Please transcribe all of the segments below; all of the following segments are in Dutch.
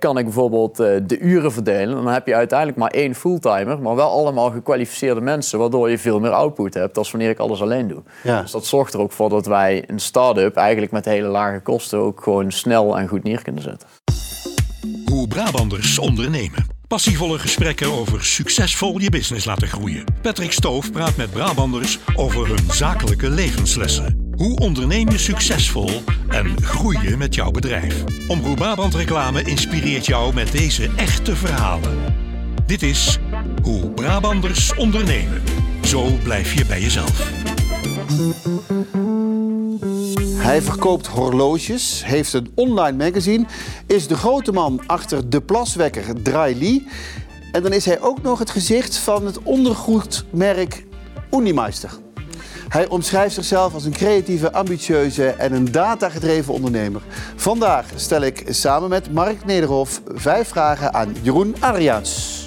kan ik bijvoorbeeld eh, de uren verdelen. Dan heb je uiteindelijk maar één fulltimer, maar wel allemaal gekwalificeerde mensen, waardoor je veel meer output hebt als wanneer ik alles alleen doe. Ja. Dus dat zorgt er ook voor dat wij een start-up eigenlijk met hele lage kosten ook gewoon snel en goed neer kunnen zetten. Hoe Brabanders ondernemen. Passievolle gesprekken over succesvol je business laten groeien. Patrick Stoof praat met Brabanders over hun zakelijke levenslessen. Hoe onderneem je succesvol en groei je met jouw bedrijf? Omroep Brabant Reclame inspireert jou met deze echte verhalen. Dit is Hoe Brabanders ondernemen. Zo blijf je bij jezelf. Hij verkoopt horloges, heeft een online magazine, is de grote man achter de plaswekker Dry Lee. En dan is hij ook nog het gezicht van het ondergoedmerk Unimeister. Hij omschrijft zichzelf als een creatieve, ambitieuze en een datagedreven ondernemer. Vandaag stel ik samen met Mark Nederhof vijf vragen aan Jeroen Adriaans.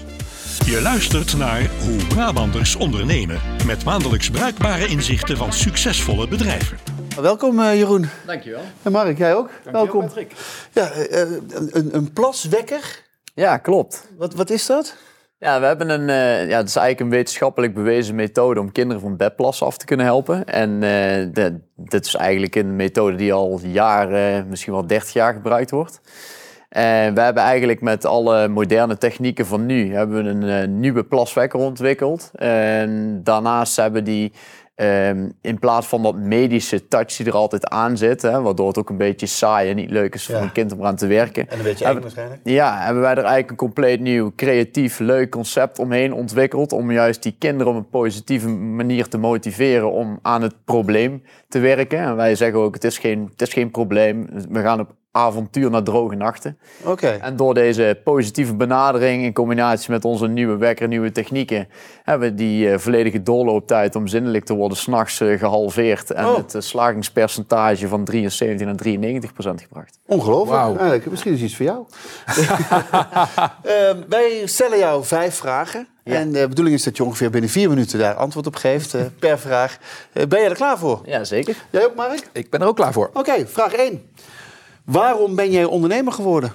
Je luistert naar Hoe Brabanders ondernemen. Met maandelijks bruikbare inzichten van succesvolle bedrijven. Welkom eh, Jeroen. Dankjewel. En Mark, jij ook? Welkom. Patrick. Ja, eh, eh, een, een plaswekker. Ja, klopt. Wat, wat is dat? Ja, we hebben een, eh, ja, het is eigenlijk een wetenschappelijk bewezen methode om kinderen van bedplassen af te kunnen helpen. En eh, dit is eigenlijk een methode die al jaren, misschien wel 30 jaar gebruikt wordt. En we hebben eigenlijk met alle moderne technieken van nu hebben we een eh, nieuwe plaswekker ontwikkeld. En daarnaast hebben die ehm, in plaats van dat medische touch die er altijd aan zit, hè, waardoor het ook een beetje saai en niet leuk is voor Ja. een kind om eraan te werken. En een beetje Hebben- waarschijnlijk. Ja, hebben wij er eigenlijk een compleet nieuw, creatief, leuk concept omheen ontwikkeld. Om juist die kinderen op een positieve manier te motiveren om aan het probleem te werken. En wij zeggen ook, het is geen, het is geen probleem. We gaan op avontuur naar droge nachten. Oké. En door deze positieve benadering in combinatie met onze nieuwe wekker, nieuwe technieken, hebben we die eh, volledige doorlooptijd om zinnelijk te worden s'nachts eh, gehalveerd. En Oh. het eh, slagingspercentage van 73 naar 93 procent gebracht. Ongelooflijk. Misschien is iets voor jou. Ehm, wij stellen jou vijf vragen. En de bedoeling is dat je ongeveer binnen vier minuten daar antwoord op geeft per vraag. Ben jij er klaar voor? Ja, zeker. Jij ook, Mark? Ik ben er ook klaar voor. Oké, vraag 1. Waarom ben jij ondernemer geworden?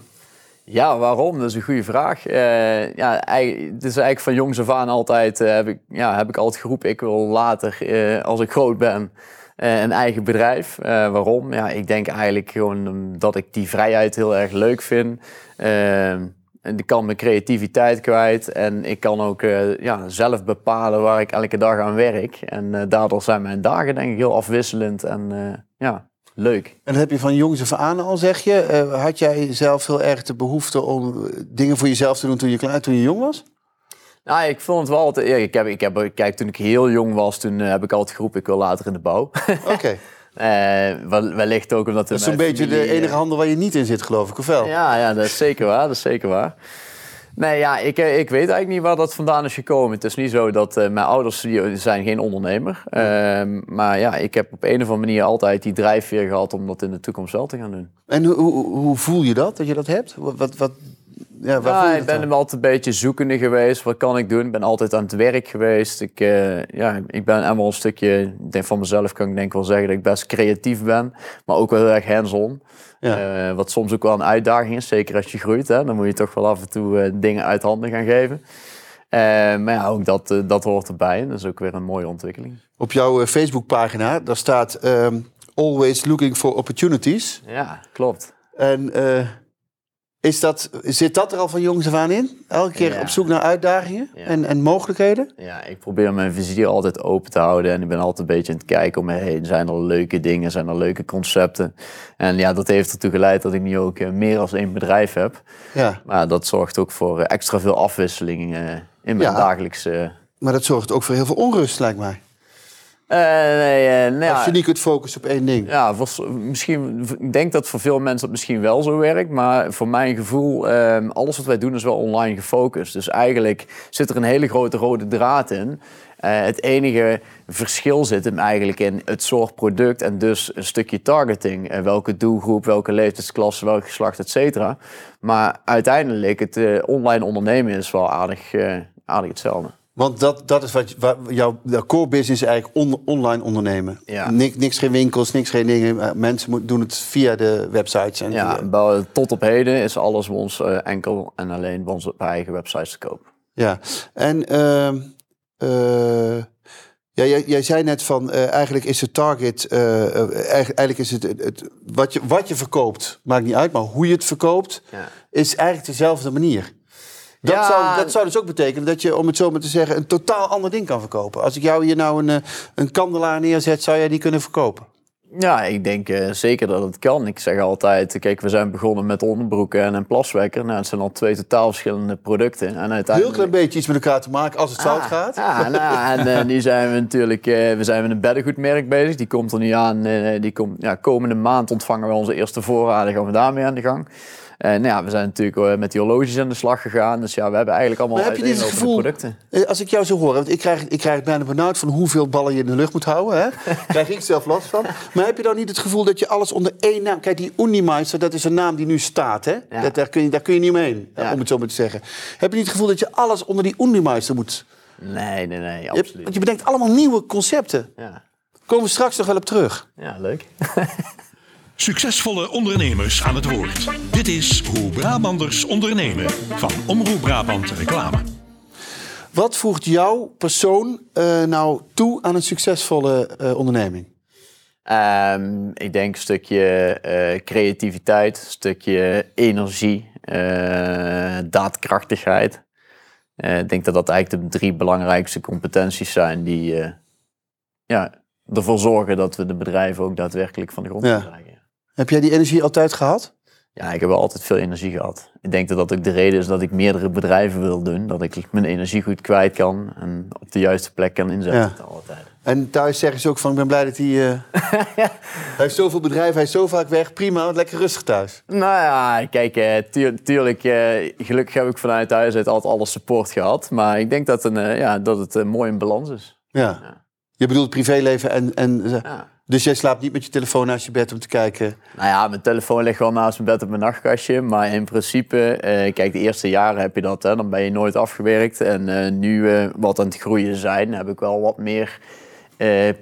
Ja, waarom? Dat is een goede vraag. Eh, ja, het is eigenlijk van jongs af aan altijd, eh, heb, ik, ja, heb ik altijd geroepen, ik wil later, eh, als ik groot ben, een eigen bedrijf. Waarom? Ja, ik denk eigenlijk gewoon omdat ik die vrijheid heel erg leuk vind. En ik kan mijn creativiteit kwijt en ik kan ook ja, zelf bepalen waar ik elke dag aan werk. En daardoor zijn mijn dagen denk ik heel afwisselend en ja, leuk. En dat heb je van jongs af aan al, zeg je. Eh, had jij zelf heel erg de behoefte om eh, dingen voor jezelf te doen toen je, klein, toen je jong was? Nou, ik vond het wel altijd... ja, Ik heb, ik heb, kijk, toen ik heel jong was, toen eh, heb ik altijd geroepen, ik wil later in de bouw. Oké. Wel- wellicht ook omdat... Dat is zo'n beetje de enige handel waar je niet in zit, geloof ik, of wel? Ja, ja, dat is zeker waar, dat is zeker waar. Nee, ja, ik, eh, ik weet eigenlijk niet waar dat vandaan is gekomen. Het is niet zo dat eh, mijn ouders die zijn geen ondernemer. Ehm, maar ja, ik heb op een of andere manier altijd die drijfveer gehad om dat in de toekomst wel te gaan doen. En hoe, hoe, hoe voel je dat, dat je dat hebt? Wat, wat, ja, ik ben dan? altijd een beetje zoekende geweest. Wat kan ik doen? Ik ben altijd aan het werk geweest. Ik, eh, ja, ik ben helemaal een stukje, ik denk van mezelf kan ik denk wel zeggen dat ik best creatief ben. Maar ook wel heel erg hands-on. Ja. Eh, wat soms ook wel een uitdaging is. Zeker als je groeit. Hè? Dan moet je toch wel af en toe eh, dingen uit handen gaan geven. Maar ja, ook dat, dat hoort erbij. En dat is ook weer een mooie ontwikkeling. Op jouw eh, Facebookpagina, daar staat ehm, always looking for opportunities. Ja, klopt. En is dat, zit dat er al van jongs af aan in? Elke keer Ja. op zoek naar uitdagingen Ja. en, en mogelijkheden? Ja, ik probeer mijn vizier altijd open te houden. En ik ben altijd een beetje aan het kijken om me heen. Zijn er leuke dingen? Zijn er leuke concepten? En ja, dat heeft ertoe geleid dat ik nu ook eh, meer als één bedrijf heb. Ja, Maar dat zorgt ook voor eh, extra veel afwisseling eh, in mijn Ja. dagelijkse... maar dat zorgt ook voor heel veel onrust, lijkt mij. Eh, nee, eh, nou Als je niet kunt focussen op één ding. Ja, voor, misschien, ik denk dat voor veel mensen dat misschien wel zo werkt. Maar voor mijn gevoel, ehm, alles wat wij doen is wel online gefocust. Dus eigenlijk zit er een hele grote rode draad in. Eh, het enige verschil zit hem eigenlijk in het soort product en dus een stukje targeting. Welke doelgroep, welke leeftijdsklasse, welk geslacht, et cetera. Maar uiteindelijk, het online ondernemen is wel aardig, aardig hetzelfde. Want dat, dat is wat jouw core business is eigenlijk on- online ondernemen. Ja. Niks, niks geen winkels, niks geen dingen. Eh, Mensen moeten doen het via de websites. En Ja, tot op heden is alles bij ons eh, enkel en alleen bij onze eigen websites te koop. ja. En ehm, eh, ja, jij, jij zei net van eigenlijk is het target, eigenlijk, is het, het, het- wat, je, wat je verkoopt, maakt niet uit, maar hoe je het verkoopt, Ja. is eigenlijk dezelfde manier. Dat, Ja. zou, dat zou dus ook betekenen dat je, om het zo maar te zeggen, een totaal ander ding kan verkopen. Als ik jou hier nou een, eh, een kandelaar neerzet, zou jij die kunnen verkopen? Ja, ik denk eh, zeker dat het kan. Ik zeg altijd, kijk, we zijn begonnen met onderbroeken en een plaswekker. Nou, het zijn al twee totaal verschillende producten. En Heel uiteindelijk... klein beetje iets met elkaar te maken als het fout Ah, gaat. Ja, nou, en eh, nu zijn we natuurlijk eh, we zijn met een beddengoedmerk bezig. Die komt er nu aan. eh, die komt, ja, komende maand ontvangen we onze eerste voorraden. Gaan we daarmee aan de gang. En nou ja, we zijn natuurlijk eh, met die horloges aan de slag gegaan. Dus ja, we hebben eigenlijk allemaal Maar heb je gevoel, producten. eh, als ik jou zo hoor, want ik krijg, ik krijg het bijna benauwd van hoeveel ballen je in de lucht moet houden. Hè? krijg ik zelf last van. Maar heb je dan niet het gevoel dat je alles onder één naam... Kijk, die Unimeister, dat is een naam die nu staat. Hè? Ja. Dat, daar, kun je, daar kun je niet omheen, Ja. om het zo maar te zeggen. Heb je niet het gevoel dat je alles onder die Unimeister moet... Nee, nee, nee, Je absoluut. want je bedenkt allemaal nieuwe concepten. Ja. Komen we straks nog wel op terug. ja, leuk. Succesvolle ondernemers aan het woord. Dit is Hoe Brabanders ondernemen van Omroep Brabant Reclame. Wat voegt jouw persoon eh, nou toe aan een succesvolle eh, onderneming? Ehm, ik denk een stukje eh, creativiteit, een stukje energie, eh, daadkrachtigheid. Eh, ik denk dat dat eigenlijk de drie belangrijkste competenties zijn die eh, ja, ervoor zorgen dat we de bedrijven ook daadwerkelijk van de grond Ja. krijgen. Heb jij die energie altijd gehad? Ja, ik heb altijd veel energie gehad. Ik denk dat dat ook de reden is dat ik meerdere bedrijven wil doen. Dat ik mijn energie goed kwijt kan en op de juiste plek kan inzetten. Ja. En thuis zeggen ze ook van, ik ben blij dat hij... eh, hij heeft zoveel bedrijven, hij is zo vaak weg. Prima, lekker rustig thuis. Nou ja, kijk, tuur- tuurlijk, eh, gelukkig heb ik vanuit huis uit altijd alle support gehad. Maar ik denk dat, een, ja, dat het mooi in balans is. Ja. Ja. Je bedoelt privéleven en... en Ja. Dus jij slaapt niet met je telefoon naast je bed om te kijken... Nou ja, mijn telefoon ligt wel naast mijn bed op mijn nachtkastje. Maar in principe, eh, kijk, de eerste jaren heb je dat, hè, dan ben je nooit afgewerkt. En eh, nu we wat aan het groeien zijn, heb ik wel wat meer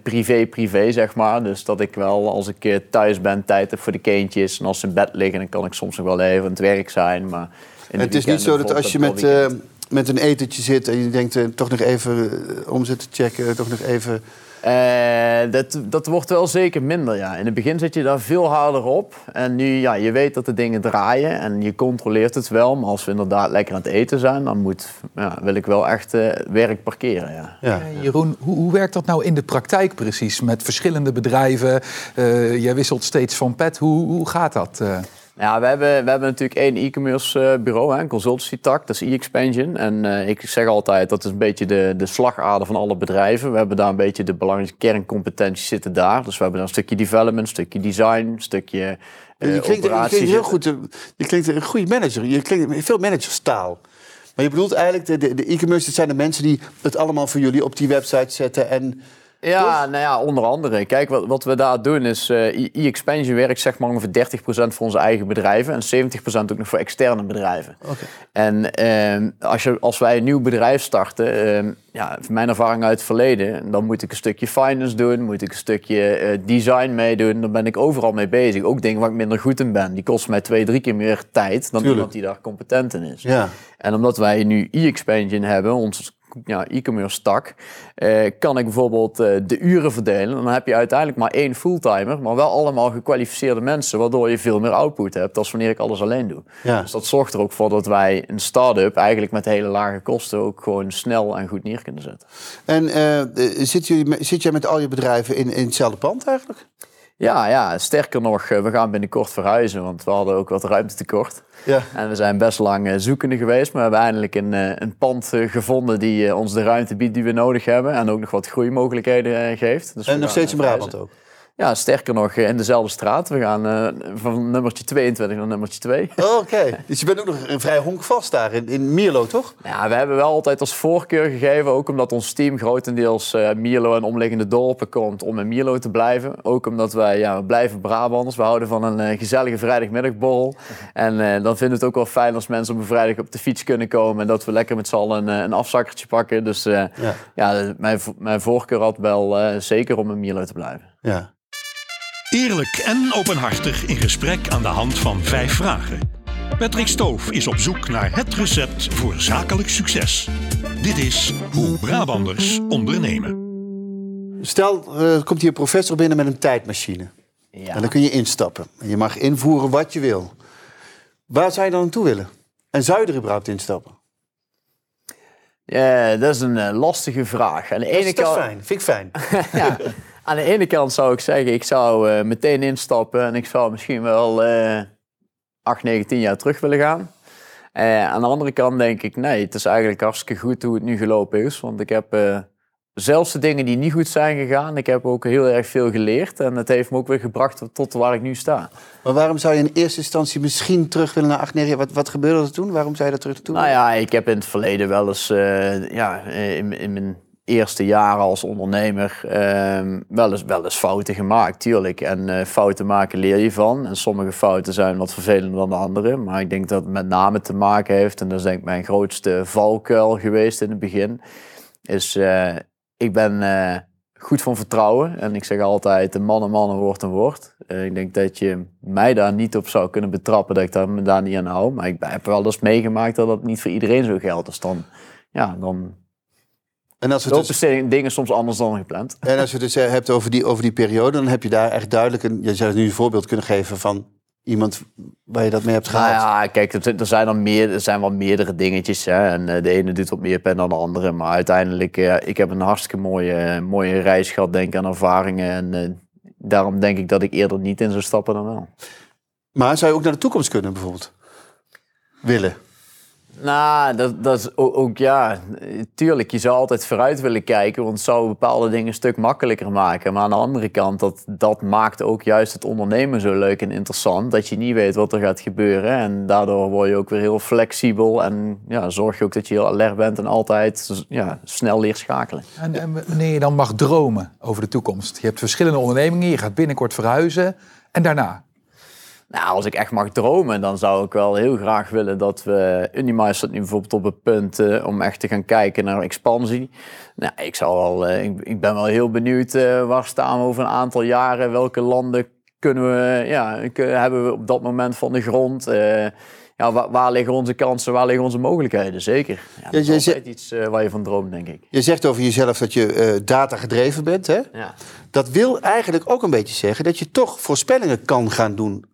privé-privé, zeg maar. Dus dat ik wel, als ik eh, thuis ben, tijd heb voor de kindjes. En als ze in bed liggen, dan kan ik soms nog wel even aan het werk zijn. Maar het is niet zo dat als je met, eh, met een etentje zit en je denkt... eh, toch nog even eh, omzet te checken, toch nog even... Eh, dat, dat wordt wel zeker minder, ja. In het begin zit je daar veel harder op. En nu, ja, je weet dat de dingen draaien en je controleert het wel. Maar als we inderdaad lekker aan het eten zijn, dan moet, ja, wil ik wel echt eh, werk parkeren, ja. Ja. Eh, Jeroen, hoe, hoe werkt dat nou in de praktijk precies? Met verschillende bedrijven. Eh, jij wisselt steeds van pet. Hoe, hoe gaat dat? Ja, we hebben, we hebben natuurlijk één e-commerce eh, bureau, een consultancy tak, dat is e-expansion. En eh, ik zeg altijd, dat is een beetje de, de slagader van alle bedrijven. We hebben daar een beetje de belangrijke kerncompetenties zitten daar. Dus we hebben daar een stukje development, een stukje design, een stukje eh, je, klinkt, je klinkt heel goed. Je klinkt een goede manager. Je klinkt veel managerstaal. Maar je bedoelt eigenlijk, de, de, de e-commerce, dat zijn de mensen die het allemaal voor jullie op die website zetten. En Ja, nou ja, onder andere. Kijk, wat, wat we daar doen is, eh, e-expansion werkt zeg maar ongeveer 30% voor onze eigen bedrijven en 70% ook nog voor externe bedrijven. En ehm, als, je, als wij een nieuw bedrijf starten, ehm, ja, van mijn ervaring uit het verleden, dan moet ik een stukje finance doen, moet ik een stukje eh, design meedoen, dan ben ik overal mee bezig. Ook dingen waar ik minder goed in ben. Die kosten mij twee, drie keer meer tijd dan Tuurlijk. iemand die daar competent in is. ja. En omdat wij nu e-expansion hebben, ons ja, e-commerce tak, eh, kan ik bijvoorbeeld eh, de uren verdelen. Dan heb je uiteindelijk maar één fulltimer, maar wel allemaal gekwalificeerde mensen, waardoor je veel meer output hebt als wanneer ik alles alleen doe. Ja. Dus dat zorgt er ook voor dat wij een start-up eigenlijk met hele lage kosten ook gewoon snel en goed neer kunnen zetten. En eh, zit, jullie, zit jij met al je bedrijven in, in hetzelfde pand eigenlijk? Ja, ja, sterker nog, eh, we gaan binnenkort verhuizen, want we hadden ook wat ruimtetekort. Ja. En we zijn best lang eh, zoekende geweest, maar we hebben eindelijk een, eh, een pand gevonden die ons de ruimte biedt die we nodig hebben. En ook nog wat groeimogelijkheden geeft. Dus En nog steeds in Brabant ook? Ja, sterker nog, eh, in dezelfde straat. We gaan eh, van nummertje 22 naar nummertje 2. Oh, Oké, dus je bent ook nog een vrij honkvast daar in, in Mierlo, toch? Ja, we hebben wel altijd als voorkeur gegeven, ook omdat ons team grotendeels eh Mierlo en omliggende dorpen komt, om in Mierlo te blijven. Ook omdat wij, ja, we blijven Brabanders. We houden van een gezellige vrijdagmiddagborrel. En dan vinden we het ook wel fijn als mensen op een vrijdag op de fiets kunnen komen en dat we lekker met z'n allen een, een afzakkertje pakken. Dus Ja. ja, mijn, mijn voorkeur had wel zeker om in Mierlo te blijven. Ja. Eerlijk en openhartig in gesprek aan de hand van vijf vragen. Patrick Stoof is op zoek naar het recept voor zakelijk succes. Dit is Hoe Brabanders ondernemen. Stel, er komt hier een professor binnen met een tijdmachine. Ja. En dan kun je instappen. En je mag invoeren wat je wil. Waar zou je dan naartoe willen? En zou je er überhaupt instappen? Ja, dat is een eh, lastige vraag. Aan de Dat ene is, dat kant, fijn, vind ik fijn. ja, aan de ene kant zou ik zeggen, ik zou eh, meteen instappen en ik zou misschien wel eh 8, 9, 10 jaar terug willen gaan. Eh, aan de andere kant denk ik, nee, het is eigenlijk hartstikke goed hoe het nu gelopen is. Want ik heb eh, zelfs de dingen die niet goed zijn gegaan, ik heb ook heel erg veel geleerd. En het heeft me ook weer gebracht tot waar ik nu sta. Maar waarom zou je in eerste instantie misschien terug willen naar 8, 9 jaar? Wat, wat gebeurde er toen? Waarom zou je dat terug naartoe Nou ja, ik heb in het verleden wel eens, ja, in, in mijn eerste jaren als ondernemer, eh, wel, eens, wel eens fouten gemaakt, tuurlijk. En eh, fouten maken leer je van. En sommige fouten zijn wat vervelender dan de andere. Maar ik denk dat het met name te maken heeft, en dat is denk ik mijn grootste valkuil geweest in het begin, is eh, ik ben eh, goed van vertrouwen. En ik zeg altijd, een man een man, een woord een woord. Ik denk dat je mij daar niet op zou kunnen betrappen dat ik daar, me daar niet aan hou. Maar ik heb wel eens meegemaakt dat dat niet voor iedereen zo geldt. Dus dan, ja, dan En als, lopen dus, dingen soms anders dan gepland. en als je het dus eh, hebt over die, over die periode, dan heb je daar echt duidelijk een. Je zou nu een voorbeeld kunnen geven van iemand waar je dat mee hebt Nou gehaald. ja, kijk, er, zijn dan meer, er zijn wel meerdere dingetjes. Hè? En eh, de ene doet wat meer pen dan de andere. Maar uiteindelijk, eh, ik heb een hartstikke mooie, mooie reis gehad, denk ik, aan ervaringen. En daarom denk ik dat ik eerder niet in zou stappen dan wel. Maar zou je ook naar de toekomst kunnen, bijvoorbeeld? Willen. Nou, dat, dat is ook, ook, ja, tuurlijk, je zou altijd vooruit willen kijken, want het zou bepaalde dingen een stuk makkelijker maken. Maar aan de andere kant, dat, dat maakt ook juist het ondernemen zo leuk en interessant, dat je niet weet wat er gaat gebeuren. En daardoor word je ook weer heel flexibel en ja, zorg je ook dat je heel alert bent en altijd ja, snel leert schakelen. En, en wanneer je dan mag dromen over de toekomst. Je hebt verschillende ondernemingen, je gaat binnenkort verhuizen. En daarna? Nou, als ik echt mag dromen, dan zou ik wel heel graag willen dat we... Unimize staat nu bijvoorbeeld op het punt eh, om echt te gaan kijken naar expansie. Nou, ik, zou wel, eh, ik, ik ben wel heel benieuwd eh, waar staan we over een aantal jaren. Welke landen kunnen we, ja, hebben we op dat moment van de grond? Ja, waar, waar liggen onze kansen, waar liggen onze mogelijkheden? Zeker. Ja, dat is altijd iets waar je van droomt, denk ik. Je zegt over jezelf dat je data gedreven bent. Hè? Ja. Dat wil eigenlijk ook een beetje zeggen dat je toch voorspellingen kan gaan doen.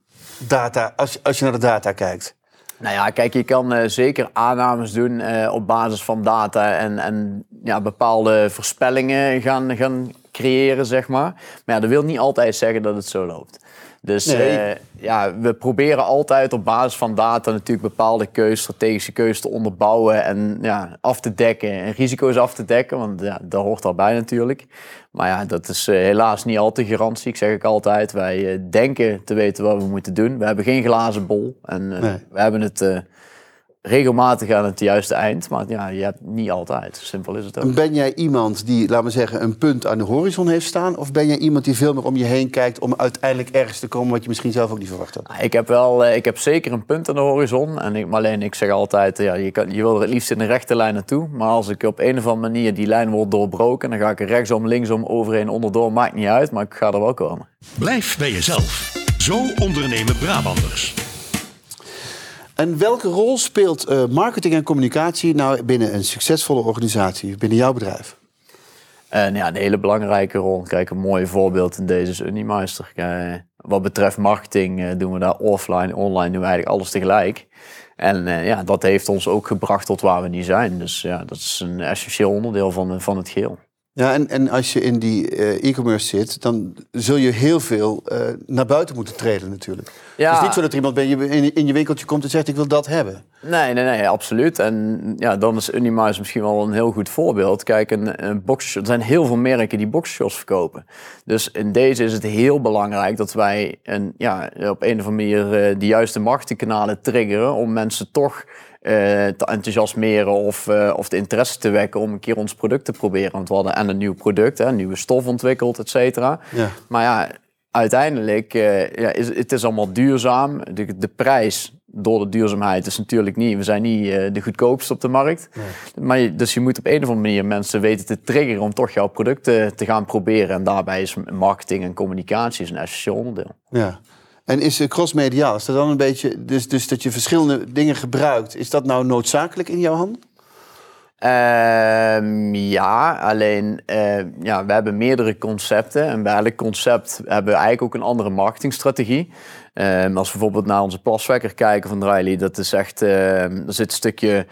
Data, als, als je naar de data kijkt. Nou ja, kijk, je kan eh, zeker aannames doen eh, op basis van data en, en ja, bepaalde voorspellingen gaan, gaan creëren, zeg maar. Maar ja, dat wil niet altijd zeggen dat het zo loopt. Dus Nee. eh, ja, we proberen altijd op basis van data natuurlijk bepaalde keuzes, strategische keuzes te onderbouwen en ja, af te dekken en risico's af te dekken, want ja, dat hoort daarbij natuurlijk. Maar ja, dat is eh, helaas niet altijd garantie. Ik zeg ook altijd, wij eh, denken te weten wat we moeten doen. We hebben geen glazen bol en eh, Nee. we hebben het regelmatig aan het juiste eind, maar ja, je hebt niet altijd. Simpel is het ook. Ben jij iemand die, laten we zeggen, een punt aan de horizon heeft staan? Of ben jij iemand die veel meer om je heen kijkt om uiteindelijk ergens te komen wat je misschien zelf ook niet verwacht had? Ik heb wel, eh, ik heb zeker een punt aan de horizon. En ik, maar alleen ik zeg altijd, ja, je, kan, je wil er het liefst in een rechte lijn naartoe. Maar als ik op een of andere manier die lijn wordt doorbroken, dan ga ik er rechtsom, linksom, overheen, onderdoor. Maakt niet uit, maar ik ga er wel komen. Blijf bij jezelf. Zo ondernemen Brabanders. En welke rol speelt eh, marketing en communicatie nou binnen een succesvolle organisatie, binnen jouw bedrijf? En ja, een hele belangrijke rol. Kijk, een mooi voorbeeld in deze is Unimeister. Eh, wat betreft marketing eh, doen we daar offline, online doen we eigenlijk alles tegelijk. En eh, ja, dat heeft ons ook gebracht tot waar we nu zijn. Dus ja, dat is een essentieel onderdeel van, van het geheel. Ja, en, en als je in die eh, e-commerce zit, dan zul je heel veel eh, naar buiten moeten treden natuurlijk. Ja. Het is niet zo dat er iemand bij je, in, in je winkeltje komt en zegt ik wil dat hebben. Nee, nee, nee, absoluut. En ja, dan is Unimuis misschien wel een heel goed voorbeeld. Kijk, een, een box, er zijn heel veel merken die boxshorts verkopen. Dus in deze is het heel belangrijk dat wij een, ja, op een of andere manier uh, de juiste marketingkanalen triggeren om mensen toch te enthousiasmeren of, uh, of de interesse te wekken om een keer ons product te proberen. Want we hadden en een nieuw product, hè, een nieuwe stof ontwikkeld, et cetera. Ja. Maar ja, uiteindelijk uh, ja, is het is allemaal duurzaam. De, de prijs door de duurzaamheid is natuurlijk niet. We zijn niet de goedkoopste op de markt. Nee. Maar je, dus je moet op een of andere manier mensen weten te triggeren om toch jouw producten te gaan proberen. En daarbij is marketing en communicatie een essentieel onderdeel. Ja. En is crossmediaal, is dat dan een beetje, dus, dus dat je verschillende dingen gebruikt, is dat nou noodzakelijk in jouw handen? Uh, ja, alleen uh, ja, we hebben meerdere concepten. En bij elk concept hebben we eigenlijk ook een andere marketingstrategie. Um, als we bijvoorbeeld naar onze plaswekker kijken van Dryly, dat is echt, uh, er zit een stukje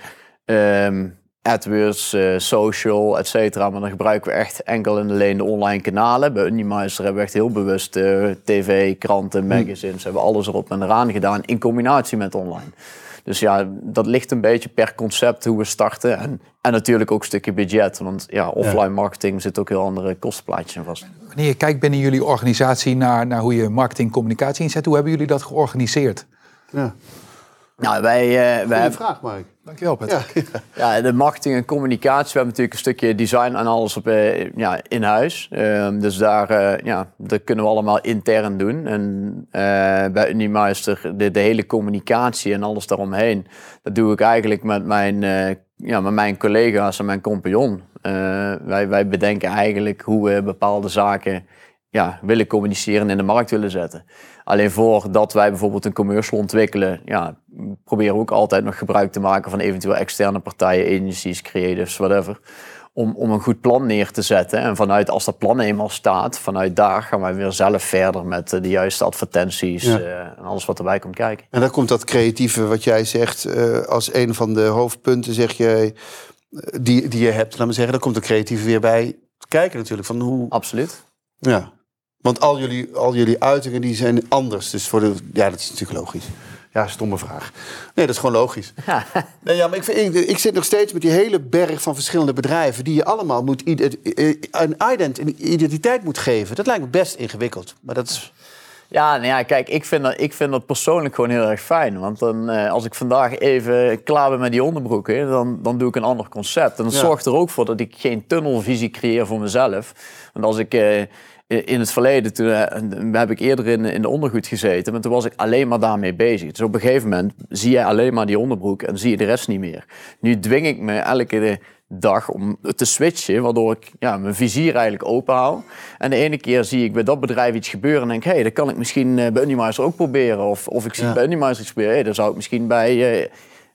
AdWords, uh, social, et cetera. Maar dan gebruiken we echt enkel en alleen de online kanalen. Bij Unimizer hebben we echt heel bewust uh, tv, kranten, magazines, mm. hebben alles erop en eraan gedaan in combinatie met online. Dus ja, dat ligt een beetje per concept hoe we starten. En, en natuurlijk ook een stukje budget. Want ja, offline marketing zit ook heel andere kostenplaatjes in vast. Wanneer je kijkt binnen jullie organisatie naar, naar hoe je marketing communicatie inzet, hoe hebben jullie dat georganiseerd? Ja. Nou, wij, uh, wij hebben... vraag, Mark. Dankjewel, Patrick. Ja. ja, de marketing en communicatie. We hebben natuurlijk een stukje design en alles op, uh, ja, in huis. Uh, dus daar, uh, ja, dat kunnen we allemaal intern doen. En bij Unimeister, de, de hele communicatie en alles daaromheen... dat doe ik eigenlijk met mijn, ja, met mijn collega's en mijn compagnon. wij, wij bedenken eigenlijk hoe we bepaalde zaken ja, willen communiceren en in de markt willen zetten. Alleen voordat wij bijvoorbeeld een commercial ontwikkelen, ja, proberen we ook altijd nog gebruik te maken van eventueel externe partijen, agencies, creatives, whatever. Om, om een goed plan neer te zetten. En vanuit, als dat plan eenmaal staat, vanuit daar gaan wij weer zelf verder met de juiste advertenties uh, en alles wat erbij komt kijken. En dan komt dat creatieve, wat jij zegt, uh, als een van de hoofdpunten, zeg je, die, die je hebt. Laat me zeggen, dan komt de creatieve weer bij kijken natuurlijk. Van hoe... Absoluut. Ja. Want al jullie, al jullie uitingen die zijn anders. Dus voor de, ja, dat is natuurlijk logisch. Ja, stomme vraag. Nee, dat is gewoon logisch. Ja. Nee, ja, maar ik, vind, ik, ik, zit nog steeds met die hele berg van verschillende bedrijven... die je allemaal moet, een ident, een identiteit moet geven. Dat lijkt me best ingewikkeld. Maar dat is... Ja, nou ja, kijk, ik vind, dat, ik vind dat persoonlijk gewoon heel erg fijn. Want dan, eh, als ik vandaag even klaar ben met die onderbroeken, dan, dan doe ik een ander concept. En dat zorgt er ook voor dat ik geen tunnelvisie creëer voor mezelf. Want als ik... Eh, in het verleden, toen eh, heb ik eerder in, in de ondergoed gezeten, maar toen was ik alleen maar daarmee bezig. Dus op een gegeven moment zie je alleen maar die onderbroek en zie je de rest niet meer. Nu dwing ik me elke dag om te switchen, waardoor ik ja, mijn vizier eigenlijk open hou. En de ene keer zie ik bij dat bedrijf iets gebeuren en denk hé, hey, dat kan ik misschien eh, bij ook proberen. Of, of ik zie ja. bij iets gebeuren, hey, dat zou ik misschien bij, uh,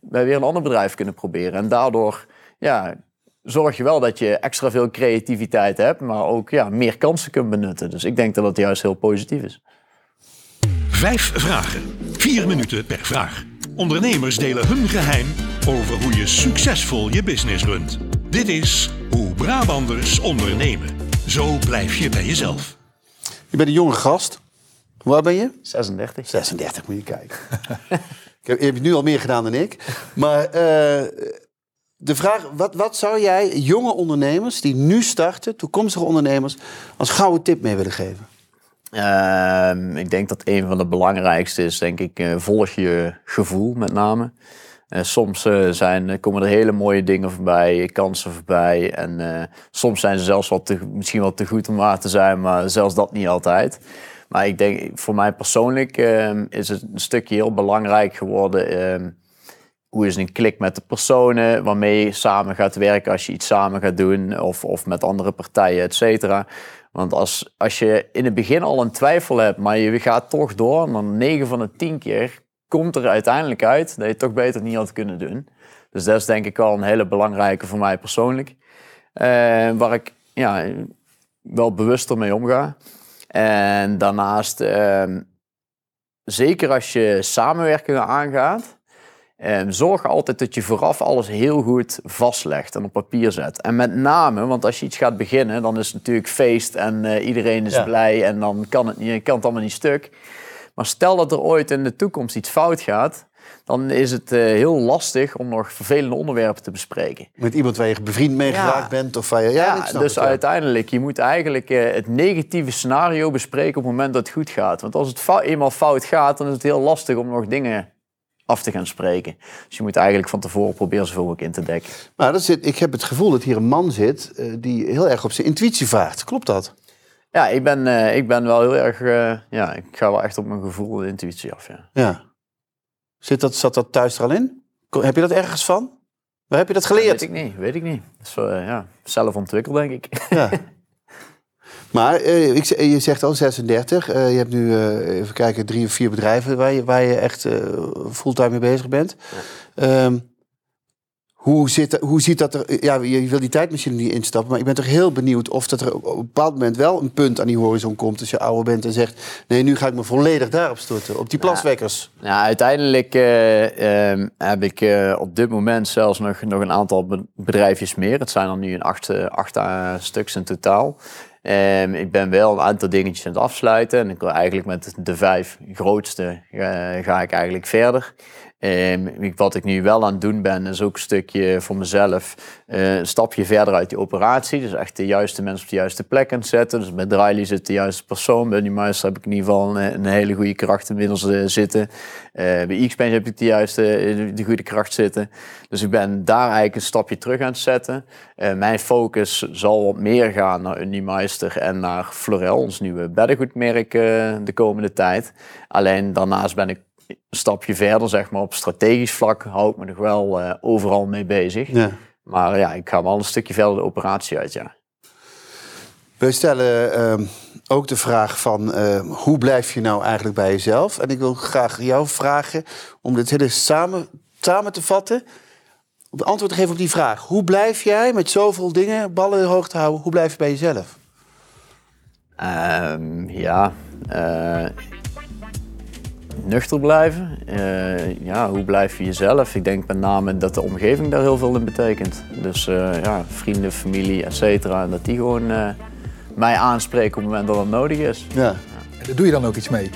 bij weer een ander bedrijf kunnen proberen. En daardoor ja, zorg je wel dat je extra veel creativiteit hebt, maar ook ja, meer kansen kunt benutten. Dus ik denk dat dat juist heel positief is. Vijf vragen, vier minuten per vraag. Ondernemers delen hun geheim over hoe je succesvol je business runt. Dit is Hoe Brabanders ondernemen. Zo blijf je bij jezelf. Je bent een jonge gast. Hoe oud ben je? 36. 36, moet je kijken. ik heb, je hebt nu al meer gedaan dan ik. Maar uh, de vraag, wat, wat zou jij jonge ondernemers die nu starten, toekomstige ondernemers, als gouden tip mee willen geven? Uh, ik denk dat een van de belangrijkste is, denk ik, uh, volg je gevoel met name. Uh, soms uh, zijn, komen er hele mooie dingen voorbij, kansen voorbij. En soms zijn ze zelfs wat misschien wel te goed om waar te zijn, maar zelfs dat niet altijd. Maar ik denk, voor mij persoonlijk ehm, is het een stukje heel belangrijk geworden ehm, hoe is een klik met de personen waarmee je samen gaat werken als je iets samen gaat doen of, of met andere partijen, et cetera. Want als, als je in het begin al een twijfel hebt, maar je gaat toch door, dan 9 van de 10 keer komt er uiteindelijk uit dat je het toch beter niet had kunnen doen. Dus dat is denk ik wel een hele belangrijke voor mij persoonlijk. Uh, waar ik ja, wel bewuster mee omga. En daarnaast, uh, zeker als je samenwerkingen aangaat, zorg altijd dat je vooraf alles heel goed vastlegt en op papier zet. En met name, want als je iets gaat beginnen, dan is het natuurlijk feest en uh, iedereen is blij en dan kan het, niet, kan het allemaal niet stuk. Maar stel dat er ooit in de toekomst iets fout gaat, dan is het eh, heel lastig om nog vervelende onderwerpen te bespreken. Met iemand waar je bevriend mee Ja. geraakt bent. Of waar je, ja, dus het, ja. uiteindelijk, je moet eigenlijk eh, het negatieve scenario bespreken op het moment dat het goed gaat. Want als het eenmaal fout gaat, dan is het heel lastig om nog dingen af te gaan spreken. Dus je moet eigenlijk van tevoren proberen zoveel mogelijk in te dekken. Maar dat zit, ik heb het gevoel dat hier een man zit eh, die heel erg op zijn intuïtie vaart. Klopt dat? Ja, ik ben, eh, ik ben wel heel erg, eh, ja, ik ga wel echt op mijn gevoel en intuïtie af, ja. Ja. Zit dat, zat dat thuis er al in? Heb je dat ergens van? Waar heb je dat Weet geleerd? ik niet, weet ik niet. Dat is wel, eh, ja, zelf ontwikkeld, denk ik. Ja. Maar eh, ik, je zegt al 36. eh, je hebt nu, eh, even kijken, drie of vier bedrijven waar je, waar je echt fulltime mee bezig bent. Ehm, hoe, zit, hoe ziet dat er... Ja, je je wil die tijdmachine niet instappen, maar ik ben toch heel benieuwd of dat er op een bepaald moment wel een punt aan die horizon komt als je ouder bent en zegt, nee, nu ga ik me volledig daarop storten, op die plaswekkers. Nou, uiteindelijk eh, ehm, heb ik op dit moment zelfs nog, nog een aantal be- bedrijfjes meer. Het zijn er nu een acht, eh, acht stuks in totaal. Ehm, ik ben wel een aantal dingetjes aan het afsluiten. En ik wil eigenlijk met de vijf grootste eh, ga ik eigenlijk verder. Ehm, wat ik nu wel aan het doen ben, is ook een stukje voor mezelf eh, een stapje verder uit die operatie. Dus echt de juiste mensen op de juiste plek aan het zetten. Dus bij Driley zit de juiste persoon. Bij Unimuister heb ik in ieder geval een, hele goede kracht inmiddels eh, zitten. Eh, bij Xpenge heb ik de juiste, de goede kracht zitten. Dus ik ben daar eigenlijk een stapje terug aan het zetten. Mijn focus zal wat meer gaan naar Unimeister en naar Florel, ons nieuwe beddengoedmerk de komende tijd. Alleen daarnaast ben ik een stapje verder, zeg maar, op strategisch vlak hou ik me nog wel eh, overal mee bezig. Ja. Maar ja, ik ga wel een stukje verder de operatie uit, ja. We stellen ehm, ook de vraag van ehm, hoe blijf je nou eigenlijk bij jezelf? En ik wil graag jou vragen om dit hele samen, samen te vatten. Om antwoord te geven op die vraag. Hoe blijf jij met zoveel dingen, ballen hoog te houden, hoe blijf je bij jezelf? Ehm, ja, eh, nuchter blijven. Eh, ja, hoe blijf je jezelf? Ik denk met name dat de omgeving daar heel veel in betekent. Dus eh, ja, vrienden, familie, et cetera. En dat die gewoon eh, mij aanspreken op het moment dat het nodig is. Ja. En daar doe je dan ook iets mee.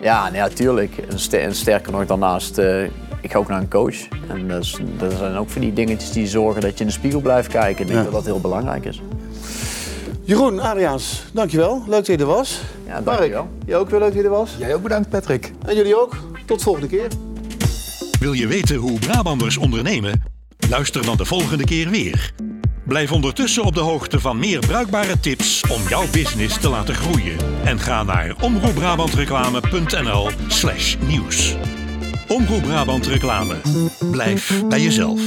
Ja, nee, natuurlijk. En, ster- en sterker nog, daarnaast, eh, ik ga ook naar een coach. En dat, is- dat zijn ook van die dingetjes die zorgen dat je in de spiegel blijft kijken. Ik denk Ja. dat dat heel belangrijk is. Jeroen, Adriaans, dankjewel. Leuk dat je er was. Ja, Mark, dankjewel. jij ook weer leuk dat je er was. Jij ook bedankt, Patrick. En jullie ook. Tot volgende keer. Wil je weten hoe Brabanders ondernemen? Luister dan de volgende keer weer. Blijf ondertussen op de hoogte van meer bruikbare tips om jouw business te laten groeien. En ga naar omroepbrabantreclame.nl slash nieuws. Omroep Brabant Reclame. Blijf bij jezelf.